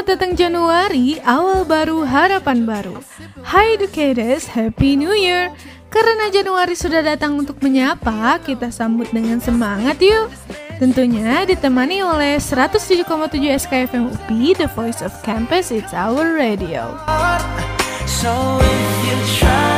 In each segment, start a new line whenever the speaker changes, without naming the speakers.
Selamat datang Januari, awal baru, harapan baru. Hi educators, Happy New Year! Karena Januari sudah datang untuk menyapa, kita sambut dengan semangat yuk! Tentunya ditemani oleh 107,7 SKFM UPI, The Voice of Campus, It's Our Radio. So if you tryna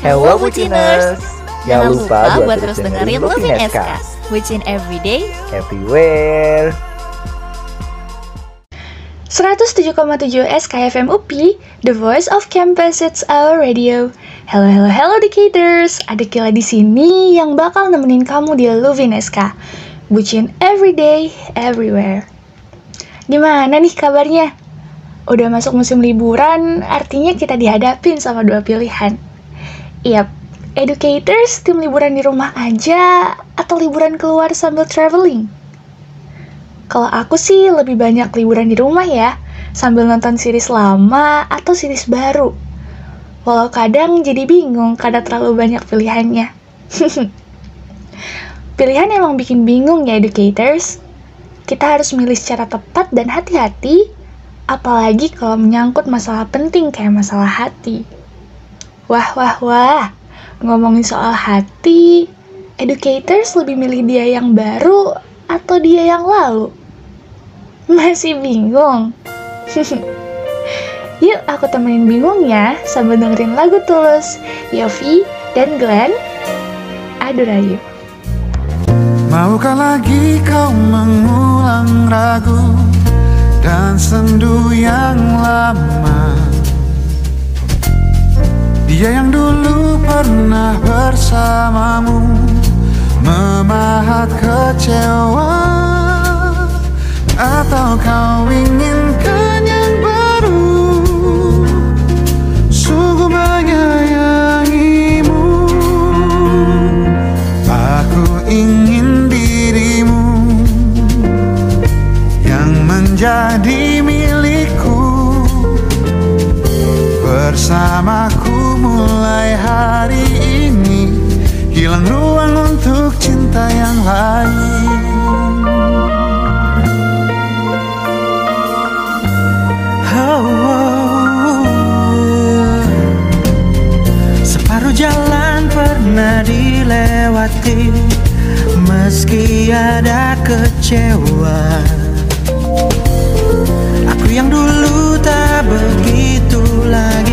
Hello Buciners Jangan lupa buat terus dengerin Loving SK
Bucin everyday
Everywhere
107,7 SKFM UPI, The Voice of Campus, It's Our Radio. Hello, hello, hello, educators. Ada Kila di sini yang bakal nemenin kamu di Loving SK. Bucin everyday, everywhere. Gimana nih kabarnya? Udah masuk musim liburan, artinya kita dihadapin sama dua pilihan Yap, educators tim liburan di rumah aja atau liburan keluar sambil traveling? Kalau aku sih lebih banyak liburan di rumah ya, sambil nonton series lama atau series baru. Walau kadang jadi bingung karena terlalu banyak pilihannya. Pilihan emang bikin bingung ya educators. Kita harus milih secara tepat dan hati-hati, apalagi kalau menyangkut masalah penting kayak masalah hati. Wah, wah, wah. Ngomongin soal hati, educators lebih milih dia yang baru atau dia yang lalu? Masih bingung? Yuk aku temenin bingungnya sambil dengerin lagu Tulus, Yofi, dan Glenn. Adurayu.
Maukah lagi kau mengulang ragu dan sendu yang lama? Dia yang dulu pernah bersamamu Memahat kecewa. Atau kau inginkan yang baru? Sungguh menyayangimu. Aku ingin dirimu Yang menjadi milikku. Bersamaku mulai hari ini. Hilang ruang untuk cinta yang lain. Oh. Separuh jalan pernah dilewati Meski ada kecewa. Aku yang dulu tak begitu lagi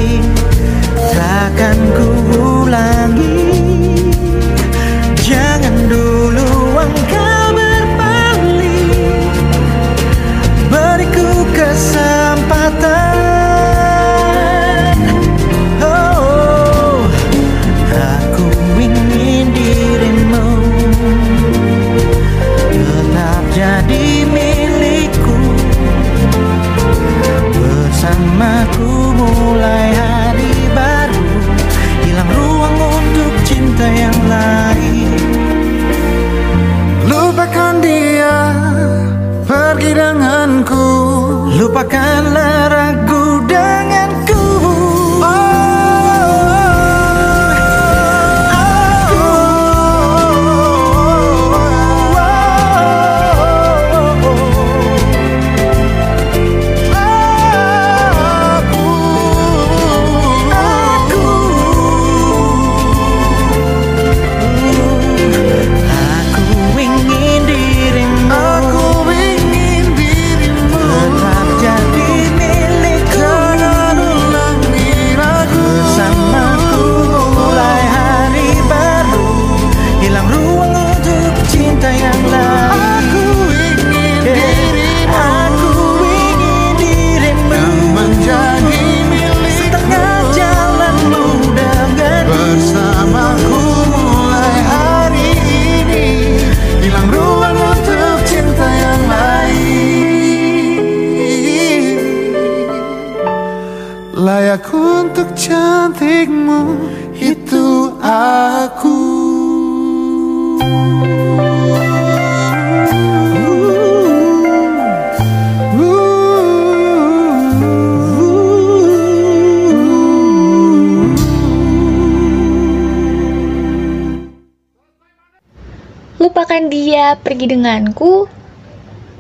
Pergi denganku,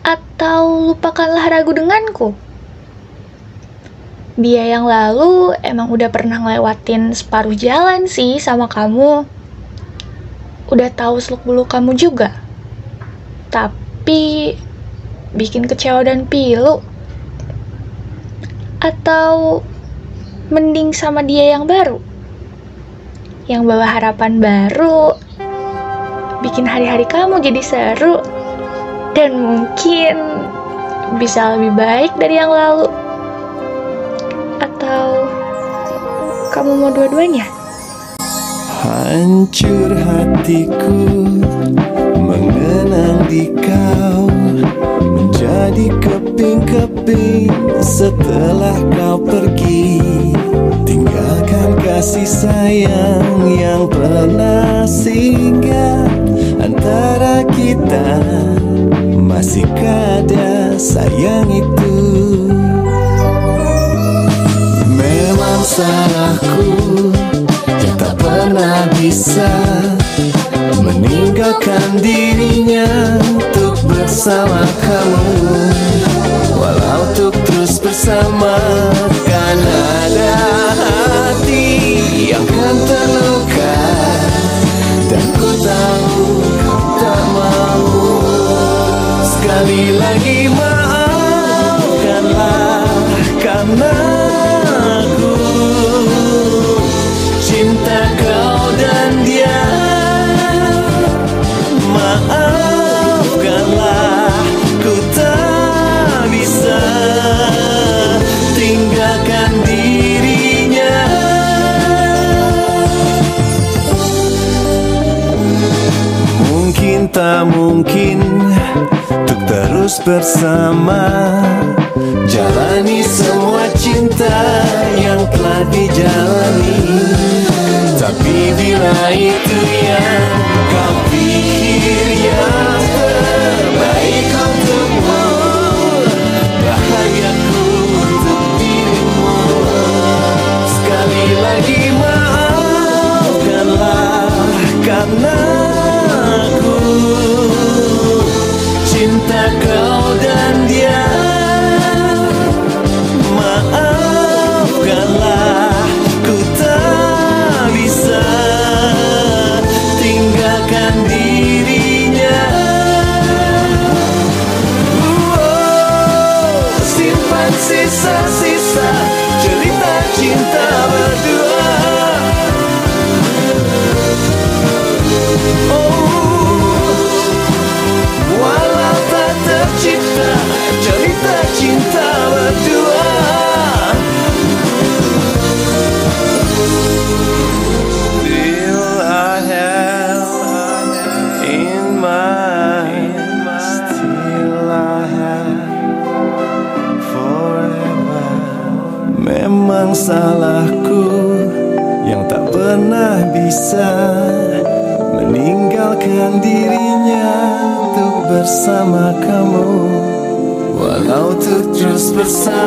atau lupakanlah ragu denganku? Dia yang lalu emang udah pernah ngelewatin separuh jalan sih sama kamu. Udah tahu seluk-beluk kamu juga. Tapi bikin kecewa dan pilu. Atau mending sama dia yang baru. Yang bawa harapan baru. Bikin hari-hari kamu jadi seru. Dan mungkin bisa lebih baik dari yang lalu. Atau kamu mau dua-duanya?
Hancur hatiku mengenang di kau Menjadi keping-keping setelah kau pergi Tinggalkan kasih sayang yang pernah singgah Antara kita masih ada sayang itu. Memang salahku yang pernah bisa meninggalkan dirinya untuk bersama kamu. Walau untuk terus bersama kan ada hati yang kan terluka dan ku tahu kau tak mau. Sekali lagi maafkanlah karena tak mungkin untuk terus bersama. Jalani semua cinta yang telah dijalani. Tapi bila itu yang terus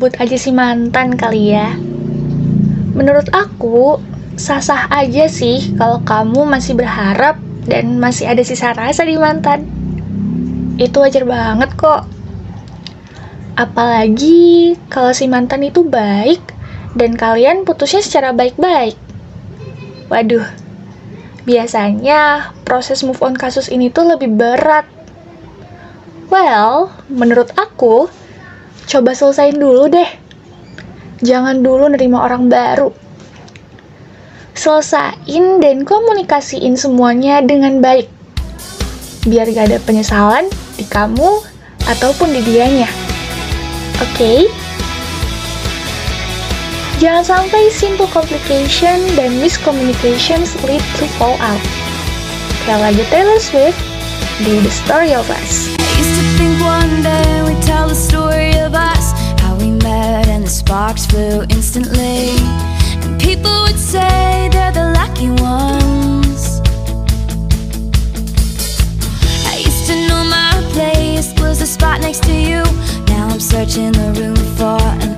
sebut aja si mantan kali ya. Menurut aku, sah-sah aja sih kalau kamu masih berharap dan masih ada sisa rasa di mantan. Itu wajar banget kok. Apalagi kalau si mantan itu baik dan kalian putusnya secara baik-baik. Waduh, biasanya proses move on kasus ini tuh lebih berat. Well, menurut aku, Coba selesain dulu deh. Jangan dulu nerima orang baru. Selesain dan komunikasiin semuanya dengan baik. Biar gak ada penyesalan di kamu ataupun di dianya. Oke? Okay? Jangan sampai simple complication dan miscommunications lead to fallout. Kayak lagi Taylor Swift, be the story of us.
I used to think one day we'd tell the story of us, how we met and the sparks flew instantly. And people would say they're the lucky ones. I used to know my place was the spot next to you. Now I'm searching the room for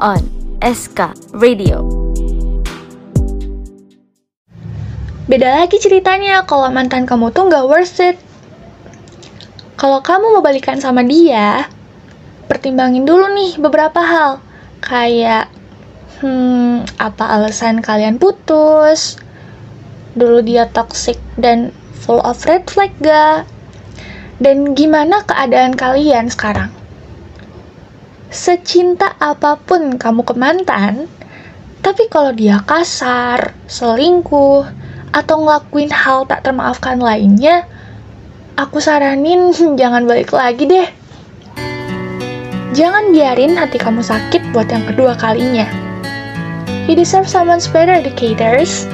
on
SK Radio.
Beda lagi ceritanya kalau mantan kamu tuh nggak worth it. Kalau kamu mau balikan sama dia, pertimbangin dulu nih beberapa hal. Kayak, hmm, apa alasan kalian putus? Dulu dia toxic dan full of red flag gak? Dan gimana keadaan kalian sekarang? secinta apa pun kamu ke mantan, tapi kalau dia kasar, selingkuh, atau ngelakuin hal tak termaafkan lainnya, aku saranin jangan balik lagi deh. Jangan biarin hati kamu sakit buat yang kedua kalinya. You deserve someone's better, educators.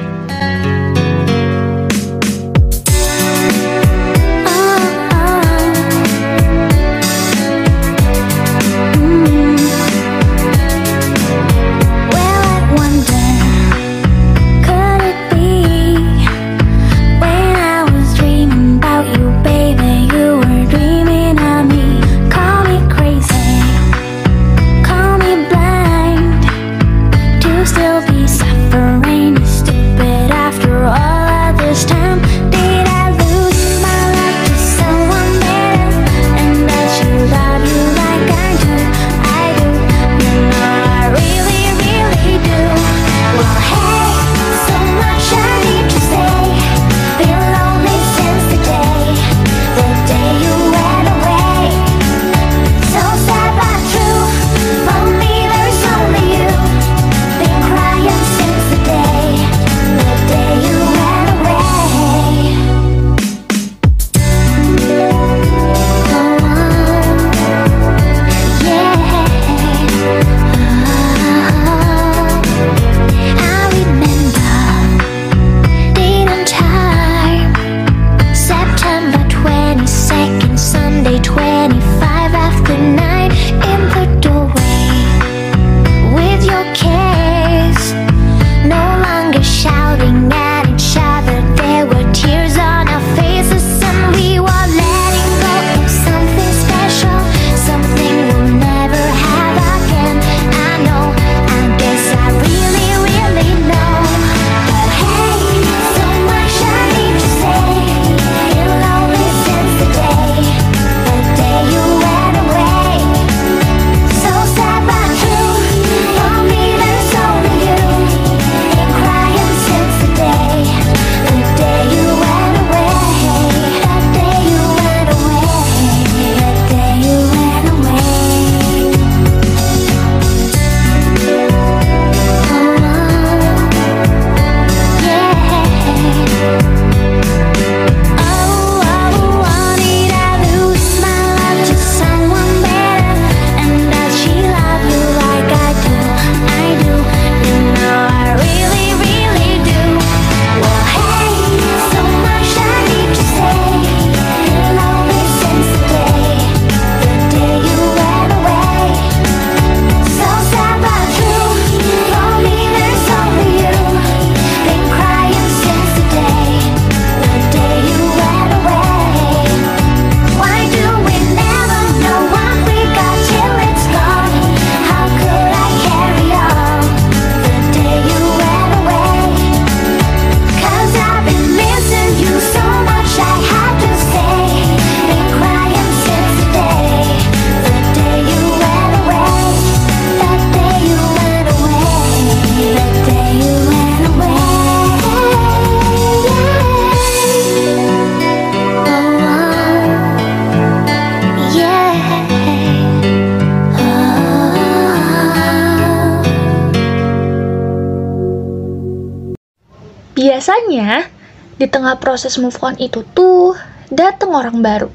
tengah proses move on itu tuh datang orang baru.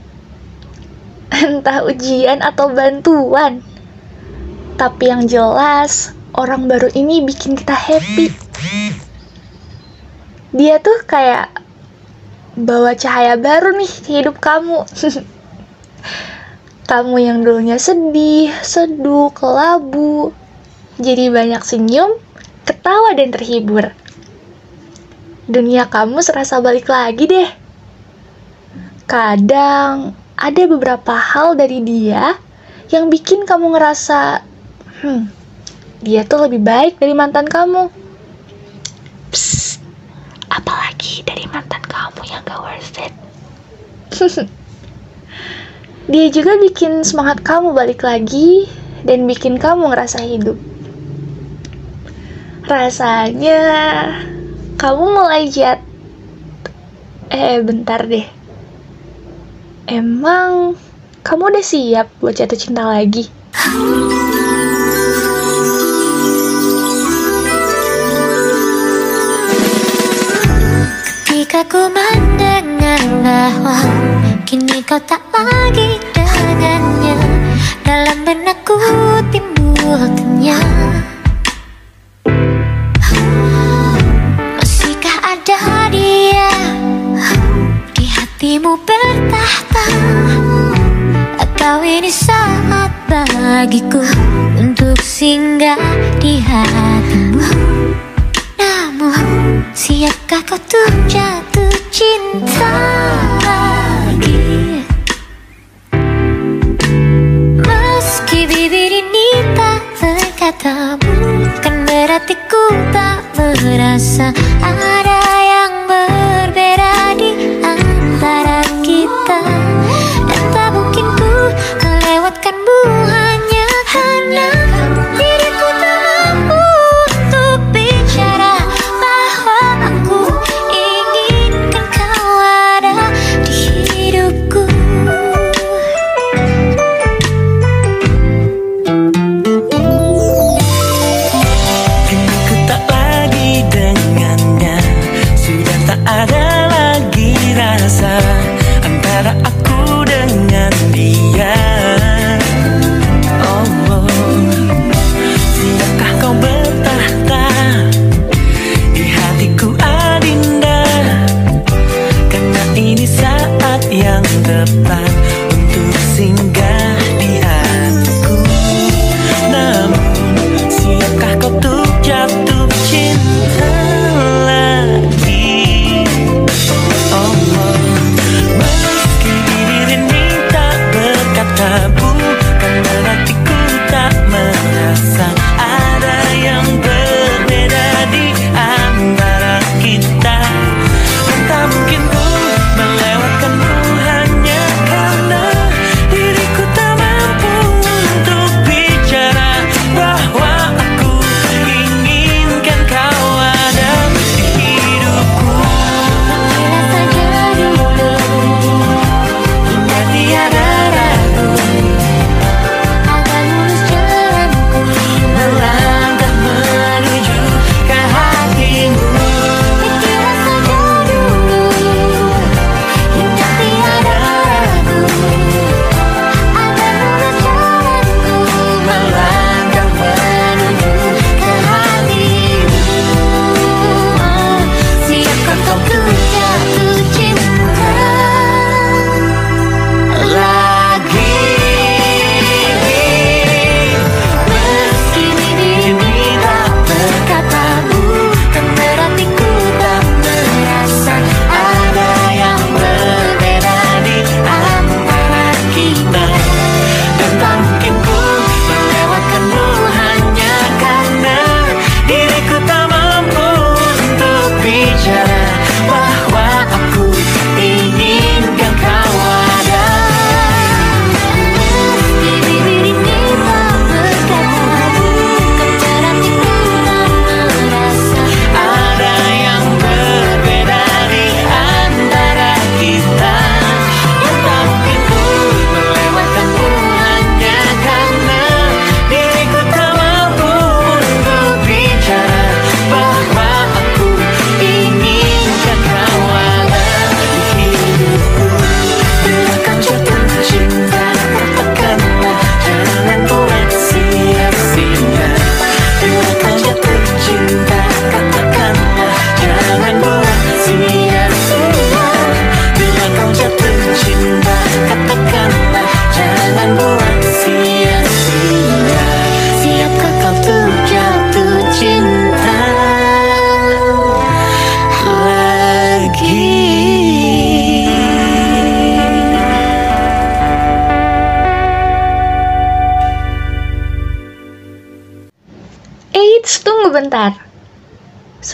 Entah ujian atau bantuan. Tapi yang jelas, orang baru ini bikin kita happy. Dia tuh kayak bawa cahaya baru nih ke hidup kamu. kamu yang dulunya sedih, seduh, kelabu, jadi banyak senyum, ketawa dan terhibur dunia kamu serasa balik lagi deh. Kadang
ada beberapa hal dari dia yang bikin kamu ngerasa, hmm, dia tuh lebih baik dari mantan kamu. Psst, apalagi dari mantan kamu yang gak worth it. dia juga bikin semangat kamu balik lagi dan bikin kamu ngerasa hidup. Rasanya kamu mulai jat. Eh, bentar deh. Emang kamu udah siap buat jatuh cinta lagi?
Ketika ku mendengar bahwa Kini kau tak lagi dengannya Dalam benakku timbul kenyang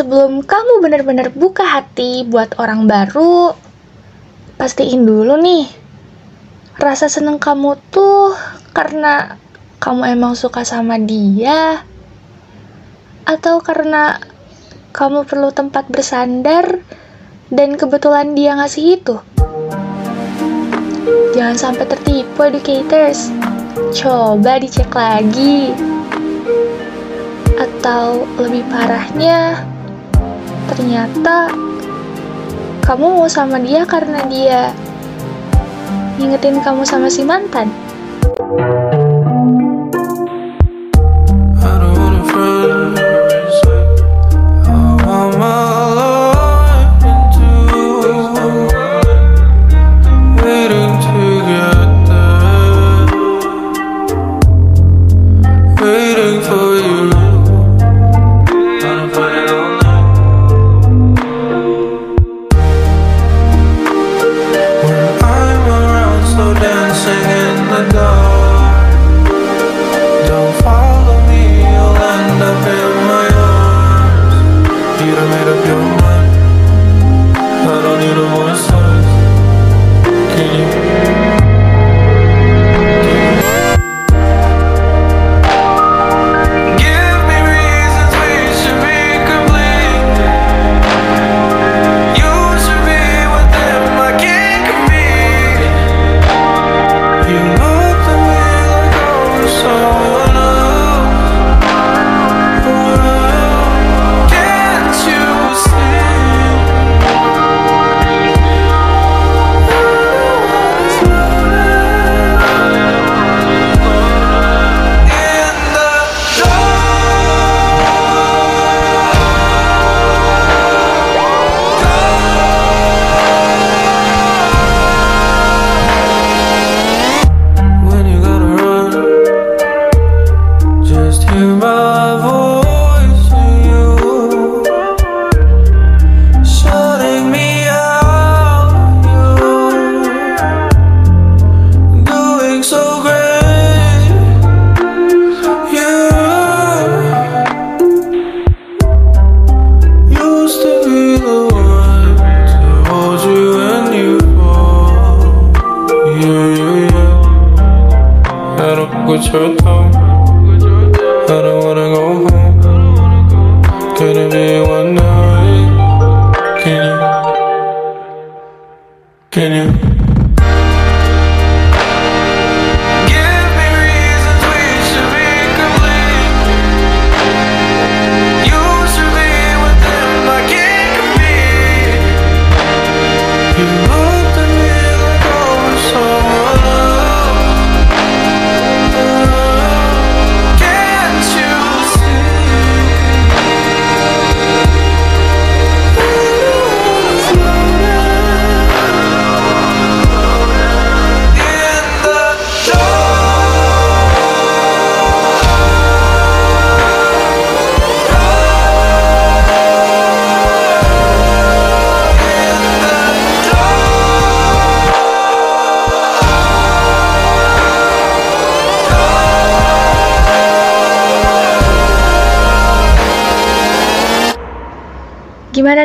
Sebelum kamu benar-benar buka hati buat orang baru, pastiin dulu nih. Rasa seneng kamu tuh karena kamu emang suka sama dia atau karena kamu perlu tempat bersandar dan kebetulan dia ngasih itu. Jangan sampai tertipu educators. Coba dicek lagi. Atau lebih parahnya, ternyata kamu mau sama dia karena dia ngingetin kamu sama si mantan.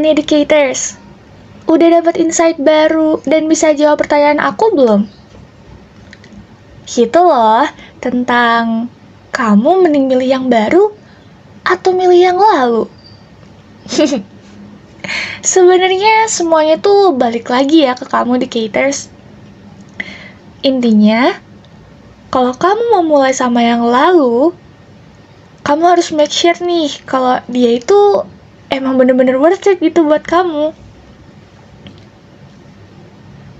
Nih educators? Udah dapat insight baru dan bisa jawab pertanyaan aku belum? Gitu loh, tentang kamu mending milih yang baru atau milih yang lalu? Sebenarnya semuanya tuh balik lagi ya ke kamu educators. Intinya, kalau kamu mau mulai sama yang lalu, kamu harus make sure nih kalau dia itu emang bener-bener worth it gitu buat kamu.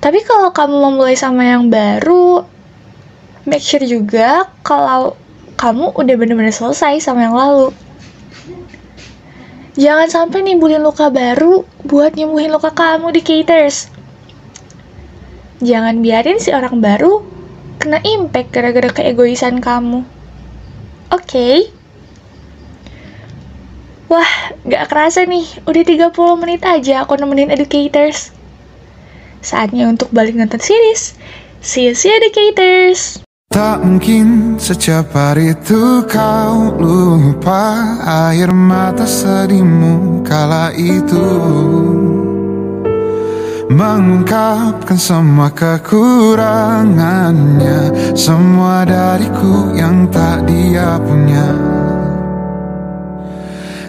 Tapi kalau kamu mau mulai sama yang baru, make sure juga kalau kamu udah bener-bener selesai sama yang lalu. Jangan sampai nimbulin luka baru buat nyembuhin luka kamu di caters. Jangan biarin si orang baru kena impact gara-gara keegoisan kamu. Oke? Okay? Wah, gak kerasa nih, udah 30 menit aja aku nemenin educators. Saatnya untuk balik nonton series. See you, see educators!
Tak mungkin secepat itu kau lupa air mata sedihmu kala itu Mengungkapkan semua kekurangannya Semua dariku yang tak dia punya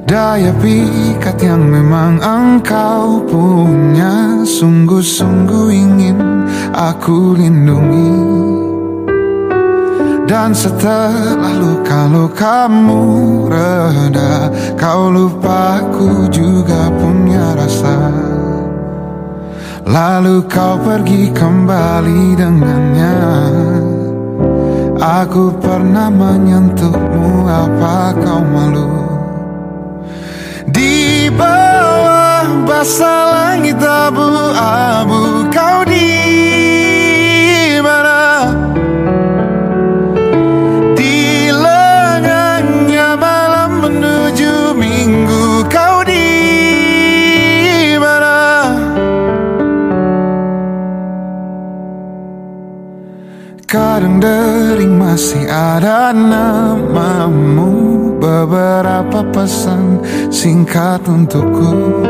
Daya pikat yang memang engkau punya Sungguh-sungguh ingin aku lindungi. Dan setelah luka-lukamu reda Kau lupa aku juga punya rasa. Lalu kau pergi kembali dengannya. Aku pernah menyentuhmu apa kau malu bawah basah langit abu-abu Kau di mana? Di lengannya malam menuju minggu Kau di mana? Kadang dering masih ada namamu Beberapa pesan singkat untukku.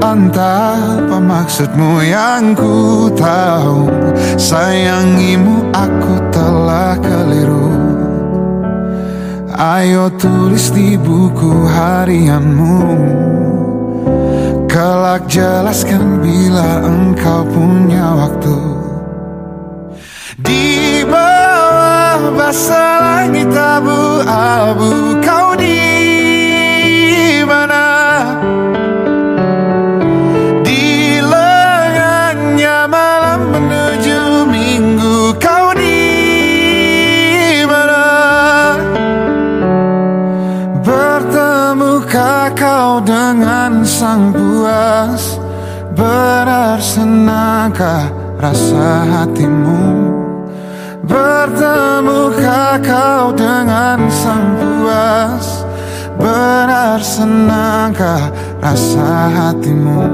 Entah apa maksudmu yang ku tahu Sayangimu aku telah keliru. Ayo tulis di buku harianmu. Kelak jelaskan bila engkau punya waktu basah langit abu-abu Kau di mana? Di lengannya malam menuju minggu Kau di mana? Bertemukah kau dengan sang puas Benar senangkah rasa hatimu Bertemukah kau dengan sang puas? Benar senangkah rasa hatimu?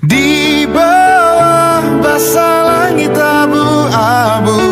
Di bawah basah langit abu-abu